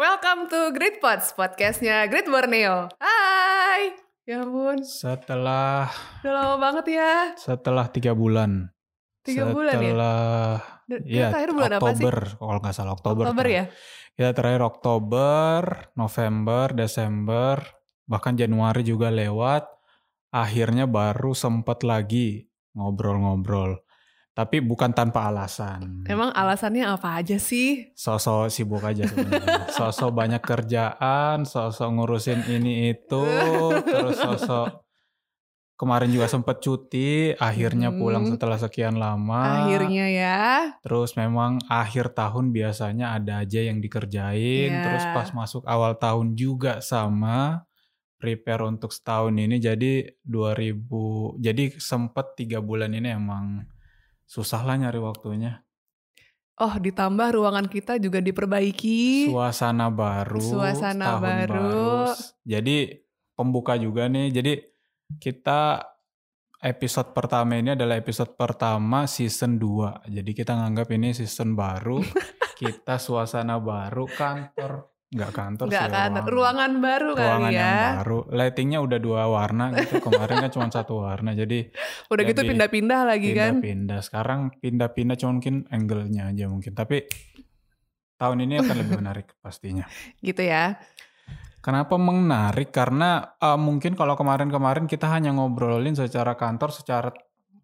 Welcome to Great Pods, podcastnya Great Borneo. Hai, ya ampun, Setelah udah lama banget ya. setelah tiga bulan. Tiga bulan ya? Setelah ya terakhir bulan apa sih? Oktober kalau nggak salah Oktober. Oktober ya? Kita terakhir Oktober, November, Desember, bahkan Januari juga lewat. Akhirnya baru sempet lagi ngobrol-ngobrol. Tapi bukan tanpa alasan. Emang alasannya apa aja sih? Sosok sibuk aja sebenarnya. sosok banyak kerjaan, sosok ngurusin ini itu, terus sosok kemarin juga sempet cuti, akhirnya pulang Hmm. setelah sekian lama. Akhirnya ya. Terus memang akhir tahun biasanya ada aja yang dikerjain, Iya. terus pas masuk awal tahun juga sama prepare untuk setahun ini jadi 2000 jadi sempet tiga bulan ini emang susah lah nyari waktunya. Oh, ditambah ruangan kita juga diperbaiki. suasana baru, Suasana tahun baru. Jadi pembuka juga nih. Jadi kita episode pertama ini adalah episode pertama season 2. Jadi kita nganggap ini season baru. kita suasana baru, kantor nggak kantor Enggak sih, kan? ruangan. Ruangan baru Ruangan kali yang ya. baru. Lightingnya udah dua warna gitu. Kemarin kan cuma satu warna. Jadi Udah gitu Jadi, pindah-pindah lagi kan. pindah-pindah. Sekarang pindah-pindah cuma mungkin angle-nya aja mungkin. Tapi tahun ini akan lebih menarik pastinya. Gitu ya. Kenapa menarik? Karena uh, mungkin kalau kemarin-kemarin kita hanya ngobrolin secara kantor, secara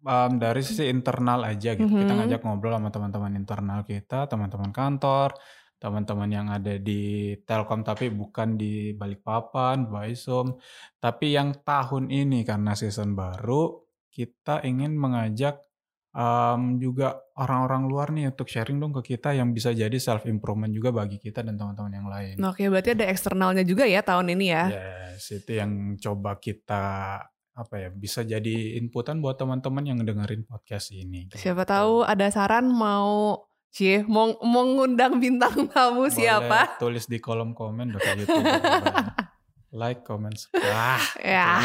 um, dari sisi internal aja gitu. Kita Mhm. ngajak ngobrol sama teman-teman internal kita, teman-teman kantor, teman-teman yang ada di Telkom tapi bukan di Balikpapan, Baisum. Tapi yang tahun ini karena season baru, kita ingin mengajak um, juga orang-orang luar nih untuk sharing dong ke kita yang bisa jadi self improvement juga bagi kita dan teman-teman yang lain. Oke, berarti ada eksternalnya juga ya tahun ini ya. Yes, itu yang coba kita apa ya bisa jadi inputan buat teman-teman yang dengerin podcast ini. gitu. Siapa tahu ada saran mau Cie, mau, mau ngundang bintang tamu Boleh siapa? Tulis di kolom komen kayak YouTuber. like, comment, subscribe. Ya,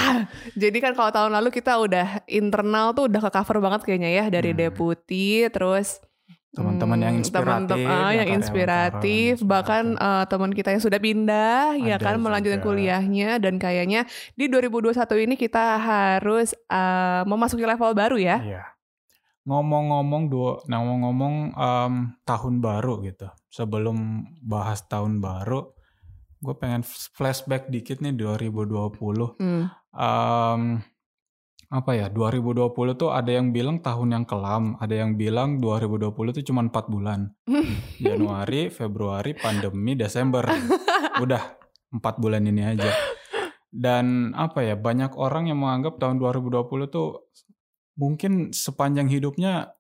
jadi kan kalau tahun lalu kita udah internal tuh udah ke cover banget kayaknya ya dari Hmm. deputi, terus Teman-teman yang hmm, inspiratif, ah, yang yang inspiratif, karyawan-karyawan bahkan eh, teman kita yang sudah pindah, ya Ada kan melanjutkan juga. kuliahnya dan kayaknya di 2021 ini kita harus eh, memasuki level baru ya. Iya. Ngomong-ngomong dua, ngomong-ngomong em, tahun baru gitu. Sebelum bahas tahun baru, gue pengen flashback dikit nih 2020. Hmm. Em, apa ya 2020 tuh ada yang bilang tahun yang kelam, ada yang bilang 2020 tuh cuma 4 bulan. Januari, Februari, pandemi, Desember. Udah 4 bulan ini aja. Dan apa ya banyak orang yang menganggap tahun 2020 tuh mungkin sepanjang hidupnya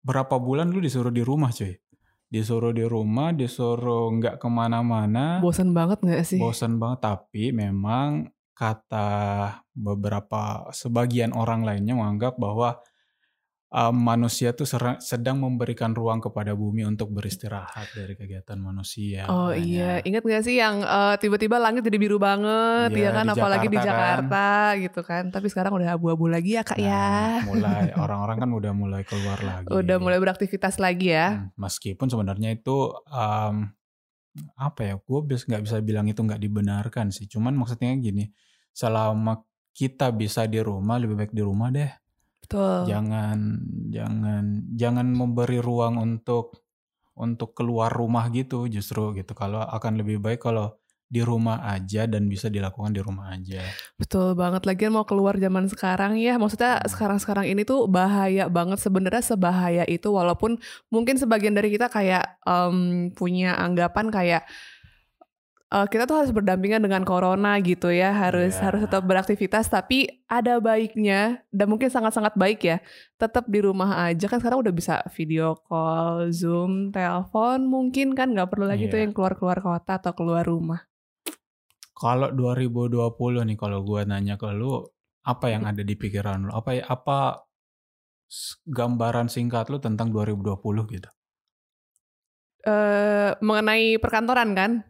berapa bulan lu disuruh di rumah cuy. Disuruh di rumah, disuruh nggak ke mana-mana Bosan banget gak sih? bosan banget tapi memang kata beberapa sebagian orang lainnya menganggap bahwa uh, manusia tuh sedang memberikan ruang kepada bumi untuk beristirahat dari kegiatan manusia. Oh makanya. iya, ingat gak sih yang eh, tiba-tiba langit jadi biru banget, Iya, ya kan? di Apalagi di Jakarta kan. Jakarta gitu kan. Tapi sekarang udah abu-abu lagi ya kak Nah, ya. mulai orang-orang kan udah mulai keluar lagi. Udah mulai beraktivitas lagi ya. Hmm, Meskipun sebenarnya itu um, apa ya? Gue nggak bisa bilang itu nggak dibenarkan sih. Cuman maksudnya gini, selama kita bisa di rumah lebih baik di rumah deh. Betul. Jangan jangan jangan memberi ruang untuk untuk keluar rumah gitu justru gitu. Kalau akan lebih baik kalau di rumah aja dan bisa dilakukan di rumah aja. Betul banget. Lagian mau keluar zaman sekarang ya. Maksudnya Hmm. sekarang-sekarang ini tuh bahaya banget. Sebenarnya sebahaya itu walaupun mungkin sebagian dari kita kayak em, punya anggapan kayak eh, kita tuh harus berdampingan dengan corona gitu ya. Harus Iya. harus tetap beraktivitas. Tapi ada baiknya dan mungkin sangat-sangat baik ya. Tetap di rumah aja kan sekarang udah bisa video call, zoom, telepon mungkin kan nggak perlu lagi Iya. tuh yang keluar-keluar kota atau keluar rumah. Kalau 2020 nih kalau gua nanya ke lu apa yang ada di pikiran lu? Apa ya apa gambaran singkat lu tentang 2020 gitu? eh mengenai perkantoran kan?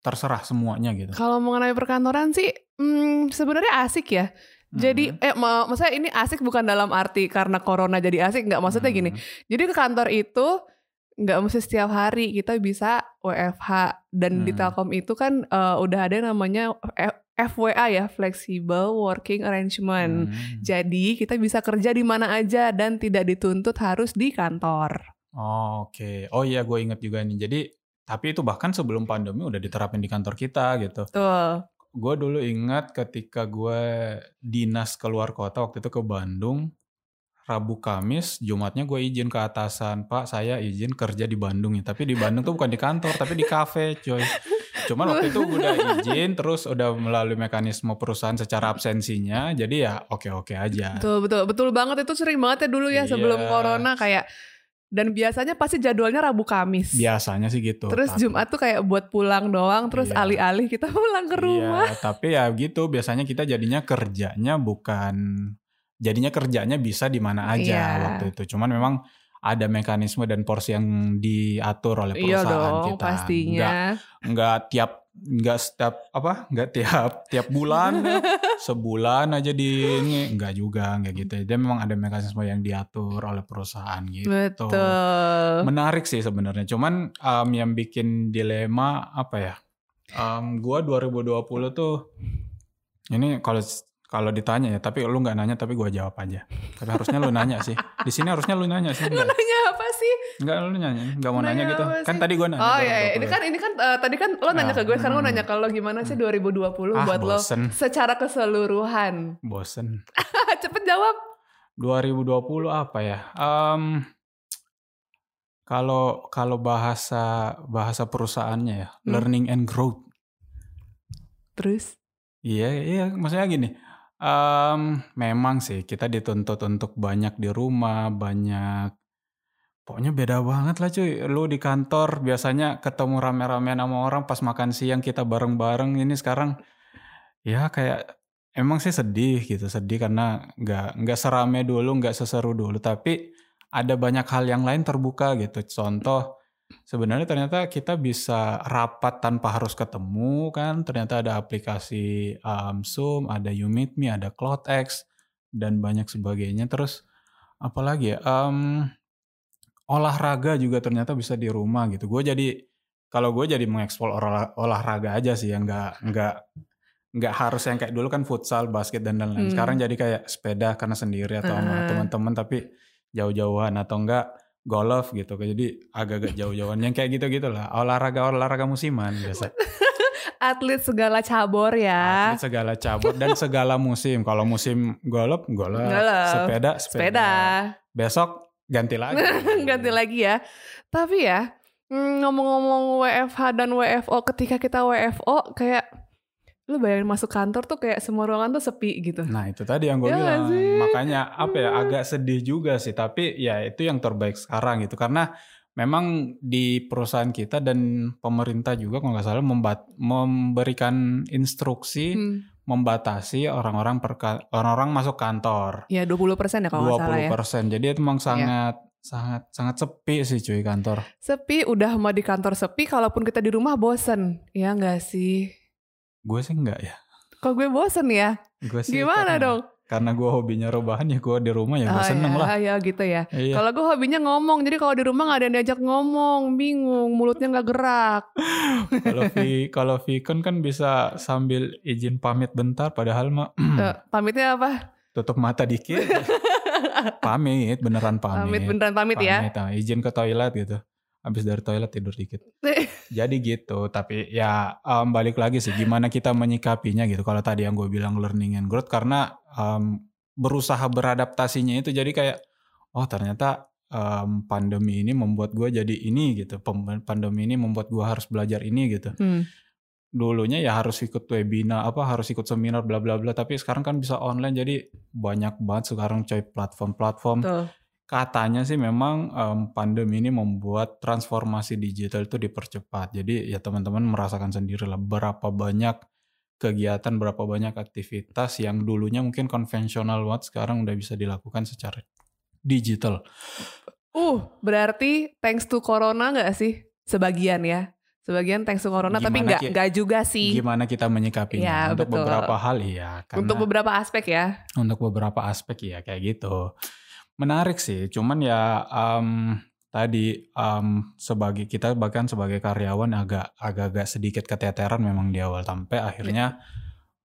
Terserah semuanya gitu. Kalau mengenai perkantoran sih, hmm, sebenarnya asik ya. Jadi, Mhm. eh, ma- maksudnya ini asik bukan dalam arti karena corona jadi asik, nggak maksudnya gini. Mhm. Jadi ke kantor itu nggak mesti setiap hari kita bisa WFH dan di Hmm. Telkom itu kan eh, udah ada namanya F- FWA ya Flexible Working Arrangement. Hmm. Jadi kita bisa kerja di mana aja dan tidak dituntut harus di kantor. Oh, Oke, oh iya gue inget juga nih. Jadi tapi itu bahkan sebelum pandemi udah diterapin di kantor kita gitu. Tuh. Gue dulu ingat ketika gue dinas keluar kota waktu itu ke Bandung, Rabu Kamis, Jumatnya gue izin ke atasan, Pak saya izin kerja di Bandung ya. Tapi di Bandung tuh bukan di kantor, tapi di kafe coy. Cuman waktu itu gue udah izin, terus udah melalui mekanisme perusahaan secara absensinya, jadi ya oke-oke aja. Betul betul betul banget itu sering banget ya dulu ya sebelum Iya. corona kayak dan biasanya pasti jadwalnya Rabu Kamis. Biasanya sih gitu. Terus tapi- Jumat tuh kayak buat pulang doang, terus Iya. alih-alih kita pulang ke rumah. Iya, tapi ya gitu biasanya kita jadinya kerjanya bukan jadinya kerjanya bisa di mana aja Iya. waktu itu. Cuman memang ada mekanisme dan porsi yang diatur oleh Iya perusahaan dong, kita. pastinya. Nggak, nggak tiap nggak setiap apa? Nggak tiap tiap bulan sebulan aja di ini nggak juga nggak gitu. Dia memang ada mekanisme yang diatur oleh perusahaan gitu. Betul. Menarik sih sebenarnya. Cuman um, yang bikin dilema apa ya? Um, gua 2020 tuh ini kalau kalau ditanya ya, tapi lu nggak nanya tapi gua jawab aja. Tapi harusnya lu nanya sih. Di sini harusnya lu nanya sih. Lu nanya? Enggak lu nanya, enggak mau nanya Nanya gitu. Kan tadi gua nanya. Oh iya, iya. 2020. ini kan ini kan eh, tadi kan lo nanya ke gue, sekarang gue Hmm. nanya ke lo gimana sih 2020 Ah, buat lo bosen. secara keseluruhan. bosen. Cepet jawab. 2020 apa ya? Um, kalau kalau bahasa bahasa perusahaannya ya, Hmm. learning and growth. Terus? Iya, iya, maksudnya gini. em, memang sih kita dituntut untuk banyak di rumah, banyak. Pokoknya beda banget lah cuy. Lu di kantor biasanya ketemu rame-rame sama orang pas makan siang kita bareng-bareng. Ini sekarang ya kayak emang sih sedih gitu, sedih karena nggak nggak serame dulu, nggak seseru dulu. Tapi ada banyak hal yang lain terbuka gitu. Contoh sebenarnya ternyata kita bisa rapat tanpa harus ketemu kan ternyata ada aplikasi um, Zoom ada You Meet Me ada CloudX dan banyak sebagainya terus apalagi ya um, olahraga juga ternyata bisa di rumah gitu gue jadi kalau gue jadi mengeksplor olah- olahraga aja sih yang nggak nggak nggak harus yang kayak dulu kan futsal basket dan lain-lain Hmm. sekarang jadi kayak sepeda karena sendiri atau sama Ah. teman-teman tapi jauh-jauhan atau enggak golf gitu jadi agak-agak jauh-jauhan yang kayak gitu-gitu lah olahraga olahraga musiman biasa Atlet segala cabur ya. Atlet segala cabur dan segala musim kalau musim golf golf Golf. sepeda sepeda Sepeda. besok ganti lagi Ganti lagi ya. Tapi ya, mm, ngomong-ngomong WFH dan WFO, ketika kita WFO kayak lu bayangin masuk kantor tuh kayak semua ruangan tuh sepi gitu. Nah itu tadi yang gue nggak bilang sih? makanya apa ya agak sedih juga sih tapi ya itu yang terbaik sekarang gitu karena memang di perusahaan kita dan pemerintah juga kalau nggak salah membat memberikan instruksi Hmm. Membatasi orang-orang orang-orang masuk kantor Ya 20% ya kalau nggak salah ya. 20%. Jadi itu emang sangat sangat sangat sepi sih cuy kantor. Sepi, udah mau di kantor sepi, kalaupun kita di rumah bosen. Ya nggak sih? Gue sih enggak ya. Kok gue bosen ya? Gue sih Gimana dong? Karena gue hobinya rebahan ya gue di rumah ya gue Ah, seneng ya, lah. Ya gitu ya. Iya. Kalau gue hobinya ngomong, jadi kalau di rumah nggak ada yang diajak ngomong, bingung, mulutnya nggak gerak. Kalau Vi kalau Vicon kan bisa sambil izin pamit bentar padahal mah Eh, Pamitnya apa? tutup mata dikit. pamit beneran pamit. Pamit beneran pamit, ya. Pamit, ah, izin ke toilet gitu. Habis dari toilet tidur dikit. Jadi gitu, tapi ya em, balik lagi sih gimana kita menyikapinya gitu. Kalau tadi yang gue bilang learning and growth karena em, berusaha beradaptasinya itu jadi kayak oh ternyata em, pandemi ini membuat gue jadi ini gitu. Pandemi ini membuat gue harus belajar ini gitu. Hmm. Dulunya ya harus ikut webinar apa harus ikut seminar bla bla bla tapi sekarang kan bisa online jadi banyak banget sekarang coy platform-platform Tuh. katanya sih memang em, pandemi ini membuat transformasi digital itu dipercepat. Jadi ya teman-teman merasakan sendiri lah berapa banyak kegiatan, berapa banyak aktivitas yang dulunya mungkin konvensional banget sekarang udah bisa dilakukan secara digital. Uh, berarti thanks to corona nggak sih? Sebagian ya. Sebagian thanks to corona, tapi Gimana nggak ki- nggak juga sih. Gimana kita menyikapinya? Iya, Untuk betul. beberapa hal karena Untuk beberapa aspek ya. untuk beberapa aspek ya kayak gitu. Menarik sih, cuman ya em, tadi um, sebagai kita bahkan sebagai karyawan agak agak-agak sedikit keteteran memang di awal sampai akhirnya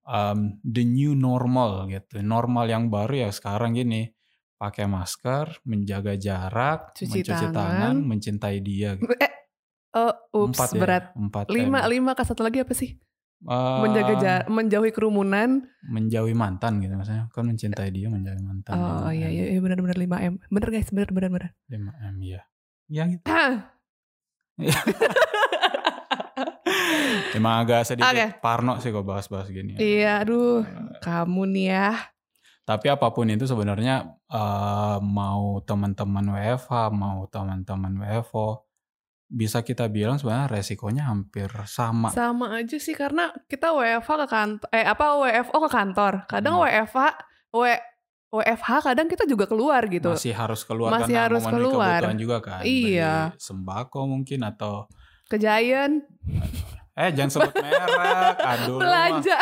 um, the new normal gitu normal yang baru ya sekarang gini pakai masker menjaga jarak Cuci mencuci tangan. tangan. mencintai dia gitu. Eh, oh, ups, empat ya, berat. empat Lima, M. lima, ke satu lagi apa sih? Menjaga jarak, menjauhi kerumunan. menjauhi mantan gitu maksudnya kan mencintai dia menjauhi mantan Oh, Lima iya, M. iya, iya benar-benar 5 M. Bener guys, bener, bener, bener. 5 M ya ya gitu emang agak sedikit Oke. parno sih kok bahas-bahas gini iya, aduh, kamu nih ya. Tapi apa pun itu sebenarnya eh, mau teman-teman WFH, mau teman-teman WFO, bisa kita bilang sebenarnya resikonya hampir sama. Sama aja sih karena kita WFH ke kantor, eh apa WFO ke kantor. Kadang Hmm. WFH, W, WFH kadang kita juga keluar gitu. Masih harus keluar Masih karena harus keluar. kebutuhan juga kan. Iya. Beli sembako mungkin atau Ke Giant, eh jangan sebut merek. Aduh, belanja.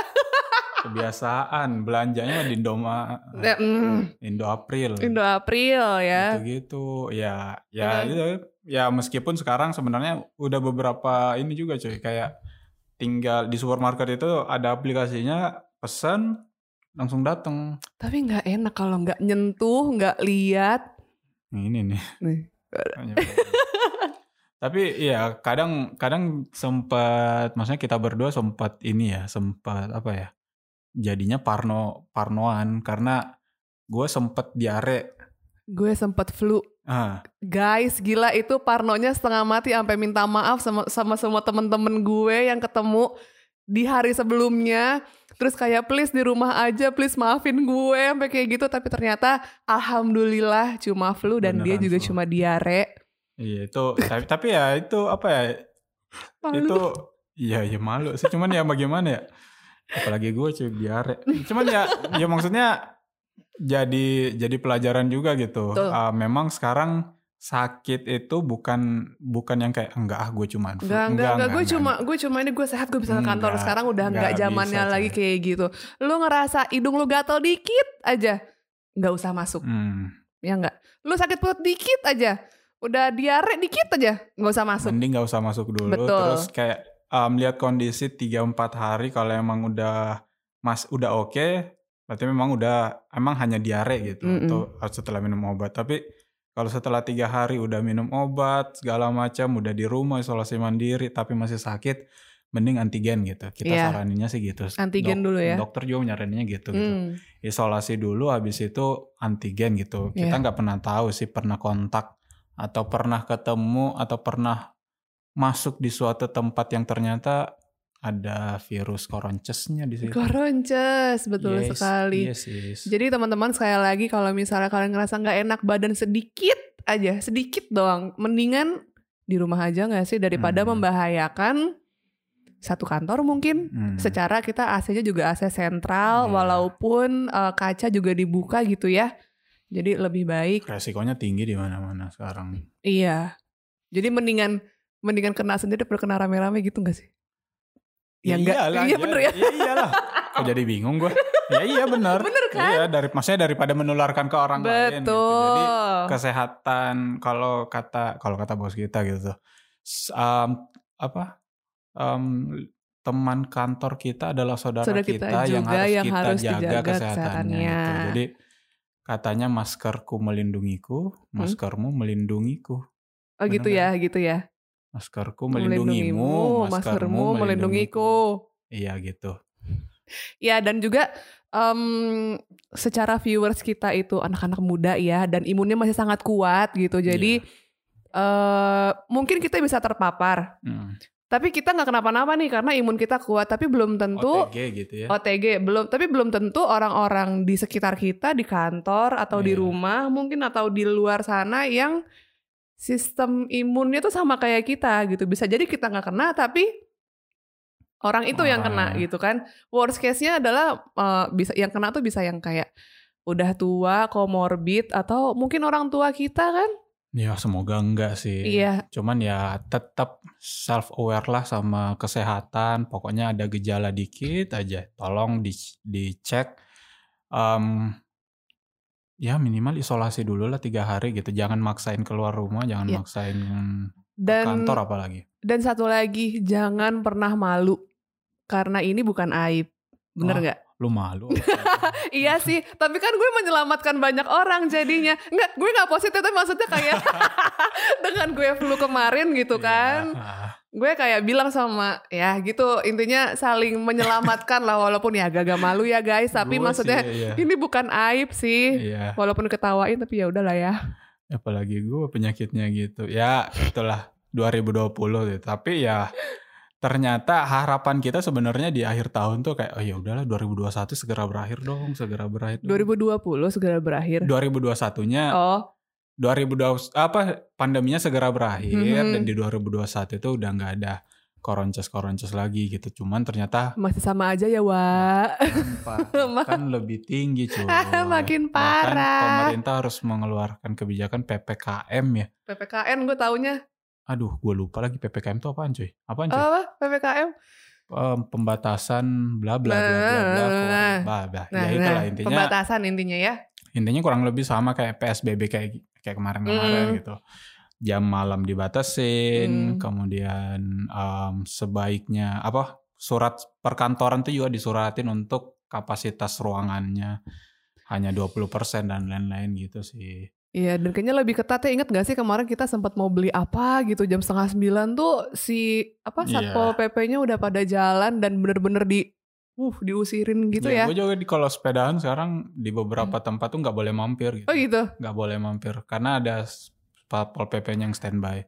kebiasaan belanjanya di Indoma Ya, mm, Indo April. Indo April ya. gitu-gitu ya ya gitu. ya meskipun sekarang sebenarnya udah beberapa ini juga cuy kayak tinggal di supermarket itu ada aplikasinya pesan langsung datang Tapi nggak enak kalau nggak nyentuh, nggak lihat. ini nih. Nih. tapi ya kadang kadang sempat maksudnya kita berdua sempat ini ya sempat apa ya jadinya parno parnoan. Karena gue sempet diare. Gue sempet flu. ah. Guys, gila itu parnonya setengah mati sampai minta maaf sama sama semua temen-temen gue yang ketemu di hari sebelumnya. Terus kayak please di rumah aja, please maafin gue sampai kayak gitu. Tapi ternyata alhamdulillah cuma flu dan dia Beneran juga flu. cuma diare. iya itu tapi tapi ya itu apa ya Malu. itu iya ya malu sih cuman ya bagaimana ya apalagi gue cuy diare cuman ya ya maksudnya jadi jadi pelajaran juga gitu. Ah, memang sekarang sakit itu bukan bukan yang kayak enggak ah gue cuma flu." Enggak, enggak, enggak, gue cuma gue cuma ini gue sehat gue bisa ke kantor. Enggak, Sekarang udah enggak enggak zamannya lagi kayak gitu. Lu ngerasa hidung lu gatel dikit aja, nggak usah masuk. Hmm, Ya enggak. Lu sakit perut dikit aja, udah diare dikit aja, nggak usah masuk. mending nggak usah masuk dulu Betul. terus kayak um, lihat kondisi 3-4 hari kalau emang udah mas udah oke berarti memang udah emang hanya diare gitu Mm-mm. atau setelah minum obat tapi kalau setelah tiga hari udah minum obat segala macam udah di rumah isolasi mandiri tapi masih sakit mending antigen gitu kita Iya. saraninnya sih gitu Antigen dulu ya. dokter juga nyaraninnya gitu gitu Hmm. isolasi dulu habis itu antigen gitu. Kita Iya. nggak pernah tahu sih pernah kontak atau pernah ketemu atau pernah masuk di suatu tempat yang ternyata ada virus koroncesnya di situ. Koronces, betul Yes, sekali. Yes, yes. Jadi teman-teman sekali lagi kalau misalnya kalian ngerasa nggak enak badan sedikit aja, sedikit doang, mendingan di rumah aja nggak sih daripada Hmm. membahayakan satu kantor mungkin. Hmm. Secara kita AC-nya juga AC sentral, Iya. walaupun eh, kaca juga dibuka gitu ya. Jadi lebih baik. resikonya tinggi di mana-mana sekarang. Iya. Jadi mendingan mendingan kena sendiri daripada kena rame-rame gitu gak sih? Ya enggak. iyalah, Iya bener ya. Iya iyalah. Kok jadi bingung gue? Ya iya benar. Bener kan? Iya dari maksudnya daripada menularkan ke orang lain gitu. Betul. Jadi kesehatan kalau kata kalau kata bos kita gitu um, apa um, teman kantor kita adalah saudara, Saudara kita kita, yang harus yang kita harus jaga dijaga kesehatannya kesehatannya. gitu. Jadi katanya maskerku melindungiku, Hmm? maskermu melindungiku. oh gitu bener ya, gitu ya. Maskerku melindungimu, maskermu melindungiku. Iya gitu. Ya dan juga em, secara viewers kita itu anak-anak muda ya dan imunnya masih sangat kuat gitu. Jadi eh mungkin kita bisa terpapar. Hmm. Tapi kita nggak kenapa-napa nih karena imun kita kuat. Tapi belum tentu OTG gitu ya. OTG belum. Tapi belum tentu orang-orang di sekitar kita di kantor atau di Iya. rumah mungkin atau di luar sana yang sistem imunnya tuh sama kayak kita gitu. Bisa jadi kita nggak kena tapi orang itu yang kena gitu kan. Worst case-nya adalah eh, bisa yang kena tuh bisa yang kayak udah tua, comorbid atau mungkin orang tua kita kan. Ya semoga enggak sih. Iya, Cuman ya tetap self aware lah sama kesehatan. Pokoknya ada gejala dikit aja, tolong di dicek. Em, ya minimal isolasi dulu lah tiga hari gitu. Jangan maksain keluar rumah, jangan Iya. maksain ke Dan kantor apalagi. dan satu lagi, jangan pernah malu karena ini bukan aib. Bener Wah. nggak? Lu malu. Iya sih, tapi kan gue menyelamatkan banyak orang jadinya. Enggak, gue nggak positif, tapi maksudnya kayak dengan gue flu kemarin gitu kan. Iya. Gue kayak bilang sama ya gitu, intinya saling menyelamatkan lah walaupun ya agak malu ya guys, tapi Gue maksudnya sih, iya. ini bukan aib sih. Iya. Walaupun ketawain tapi ya udahlah ya. apalagi gue penyakitnya gitu ya itulah 2020 gitu tapi ya ternyata harapan kita sebenarnya di akhir tahun tuh kayak oh ya udahlah 2021 segera berakhir dong segera berakhir dong. 2020 segera berakhir. 2021 nya Oh, 2020 apa pandeminya segera berakhir Mhm. dan di 2021 itu udah nggak ada koronces-koronces lagi gitu cuman ternyata masih sama aja ya. Pak, kan lebih tinggi cuy Makin Bahkan parah. pemerintah harus mengeluarkan kebijakan PPKM ya PPKN gue taunya. Aduh, gue lupa lagi PPKM itu apaan cuy? Apaan cuy? Apa? PPKM? Em, pembatasan bla bla bla bla bla Nah, bla bla. Nah, ya itulah nah, intinya. pembatasan intinya ya. Intinya kurang lebih sama kayak PSBB kayak kayak kemarin-kemarin Mm. gitu. Jam malam dibatasin, Mm. kemudian em, sebaiknya apa? Surat perkantoran tuh juga disuratin untuk kapasitas ruangannya hanya 20% dan lain-lain gitu sih. Iya, dan kayaknya lebih ketat ya. Ingat gak sih kemarin kita sempat mau beli apa gitu jam setengah sembilan tuh si apa Iya. satpol pp-nya udah pada jalan dan bener-bener di uh diusirin gitu ya. Gue juga di kalau sepedaan sekarang di beberapa tempat tuh nggak boleh mampir gitu. Oh gitu. nggak boleh mampir karena ada satpol pp-nya yang standby.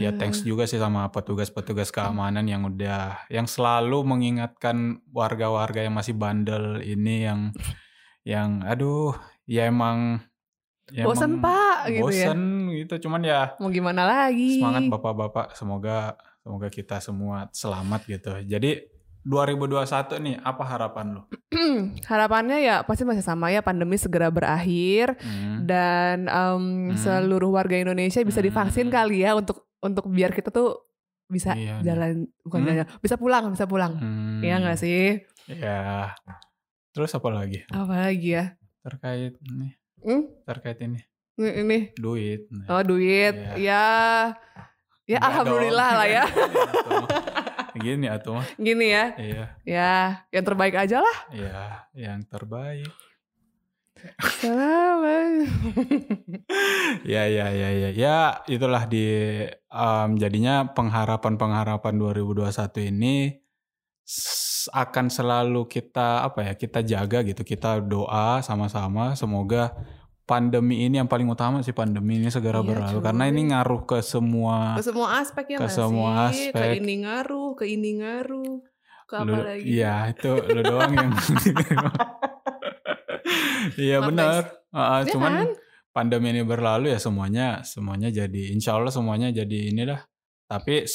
Ya thanks juga sih sama petugas-petugas keamanan yang udah yang selalu mengingatkan warga-warga yang masih bandel ini yang yang aduh ya emang ya Bosen, emang Pak, gitu ya. bosen gitu cuman ya Mau gimana lagi? semangat bapak-bapak semoga semoga kita semua selamat gitu. Jadi 2021 nih apa harapan lu? Harapannya ya pasti masih sama ya pandemi segera berakhir Hmm. dan em, Hmm. seluruh warga Indonesia bisa divaksin Hmm. kali ya untuk untuk biar kita tuh bisa Iya nih. jalan bukan Hmm. jalan bisa pulang bisa pulang. Hmm. Iya nggak sih? Ya. Terus apa lagi? Apa lagi ya? Terkait ini, Hmm? terkait ini Ini, ini. duit. Oh duit, Iya. ya, ya Enggak alhamdulillah dong. lah ya. Gini atuh mah. Gini ya, Iya, ya yang terbaik aja lah. iya, yang terbaik. Selamat. Ya, ya, ya, ya. Ya, itulah di em, jadinya pengharapan-pengharapan 2021 ini akan selalu kita apa ya? Kita jaga gitu. Kita doa sama-sama semoga pandemi ini yang paling utama sih pandemi ini segera Iya, berlalu karena ini ngaruh ke semua ke semua aspek ya Ke semua sih? Ke aspek. ini ngaruh, ke ini ngaruh, ke apa lu, lagi? Iya, itu lu doang yang Iya benar. Iya cuman kan? pandemi ini berlalu ya semuanya semuanya jadi insya Allah semuanya jadi inilah. Tapi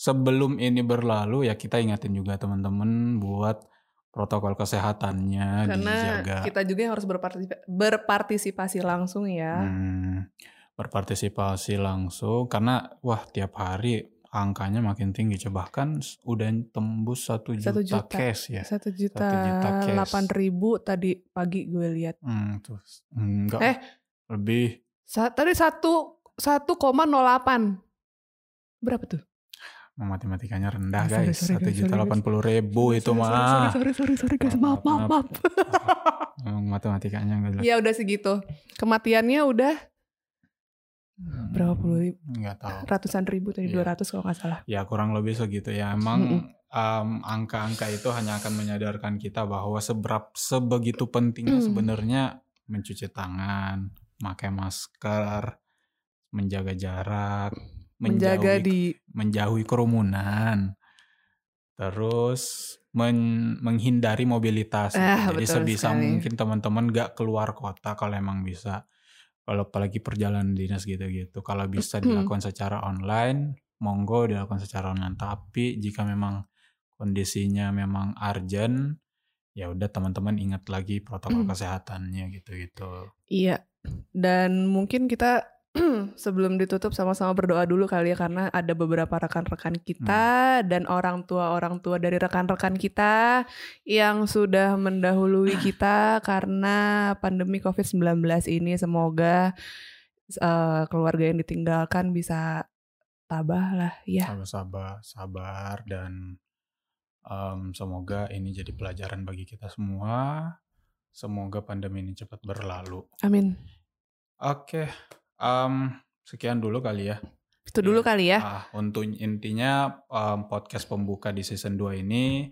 sebelum ini berlalu ya kita ingatin juga teman-teman buat protokol kesehatannya Karena dijaga. kita juga yang harus berpartisipasi, berpartisipasi langsung ya. Hmm, berpartisipasi langsung karena wah tiap hari angkanya makin tinggi coba bahkan s- udah tembus satu juta, juta. case ya. Satu juta delapan ribu tadi pagi gue lihat. Hmm, terus enggak Eh. lebih Sa- tadi satu satu koma nol delapan. Berapa tuh? Matematikanya rendah Ah, guys satu juta delapan puluh ribu itu Sorry, mah Sorry, sorry, sorry, sorry, guys. Maaf, maaf, maaf. Emang matematikanya enggak jelas Ya udah segitu. Kematiannya udah berapa puluh ribu? nggak tahu Ratusan ribu tadi, Iya. 200 kalau nggak salah. ya kurang lebih segitu ya emang em, angka-angka itu hanya akan menyadarkan kita bahwa seberap sebegitu pentingnya Hmm. sebenarnya mencuci tangan pakai masker menjaga jarak Menjaga menjauhi di menjauhi kerumunan, terus men- menghindari mobilitas. Ah, Jadi sebisa sekali. mungkin teman-teman gak keluar kota kalau emang bisa. Kalau apalagi perjalanan dinas gitu-gitu, kalau bisa dilakukan secara online, monggo dilakukan secara online. Tapi jika memang kondisinya memang urgent, ya udah teman-teman ingat lagi protokol kesehatannya gitu-gitu. Iya. Dan mungkin kita sebelum ditutup sama-sama berdoa dulu kali ya karena ada beberapa rekan-rekan kita dan orang tua-orang tua dari rekan-rekan kita yang sudah mendahului kita karena pandemi Covid-19 ini semoga uh, keluarga yang ditinggalkan bisa tabah lah ya. Sabar-sabar, sabar dan um, semoga ini jadi pelajaran bagi kita semua. Semoga pandemi ini cepat berlalu. Amin. Oke, um, sekian dulu kali ya. Itu dulu Ya, kali ya. ah, untuk intinya um, podcast pembuka di season 2 ini,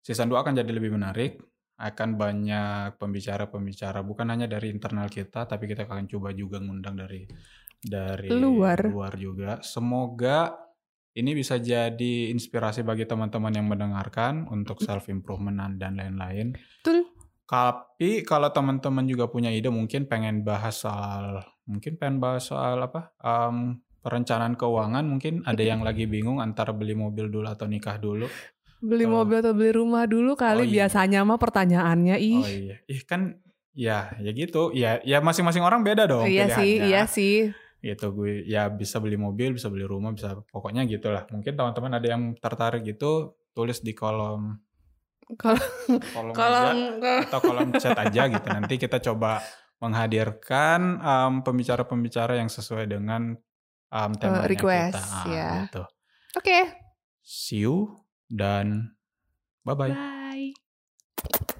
season 2 akan jadi lebih menarik. Akan banyak pembicara-pembicara, bukan hanya dari internal kita, tapi kita akan coba juga ngundang dari dari Luar. juga. Semoga ini bisa jadi inspirasi bagi teman-teman yang mendengarkan untuk self improvement dan lain-lain. Betul. Tapi kalau teman-teman juga punya ide mungkin pengen bahas soal mungkin pengen bahas soal apa? em, perencanaan keuangan mungkin ada yang lagi bingung antara beli mobil dulu atau nikah dulu. Beli Kalau- mobil atau beli rumah dulu kali Oh, iya. biasanya mah pertanyaannya ih. Oh iya. Ih kan ya ya gitu. Ya ya masing-masing orang beda dong iya sih, pilihannya. iya sih. Gitu gue ya bisa beli mobil, bisa beli rumah, bisa pokoknya gitulah. Mungkin teman-teman ada yang tertarik gitu tulis di kolom Kalau kolom kalau aja. atau kolom chat aja gitu. Nanti kita coba menghadirkan em, pembicara-pembicara yang sesuai dengan em, temanya request, kita. Ah, ya. gitu. Oke. See you dan bye-bye. Bye.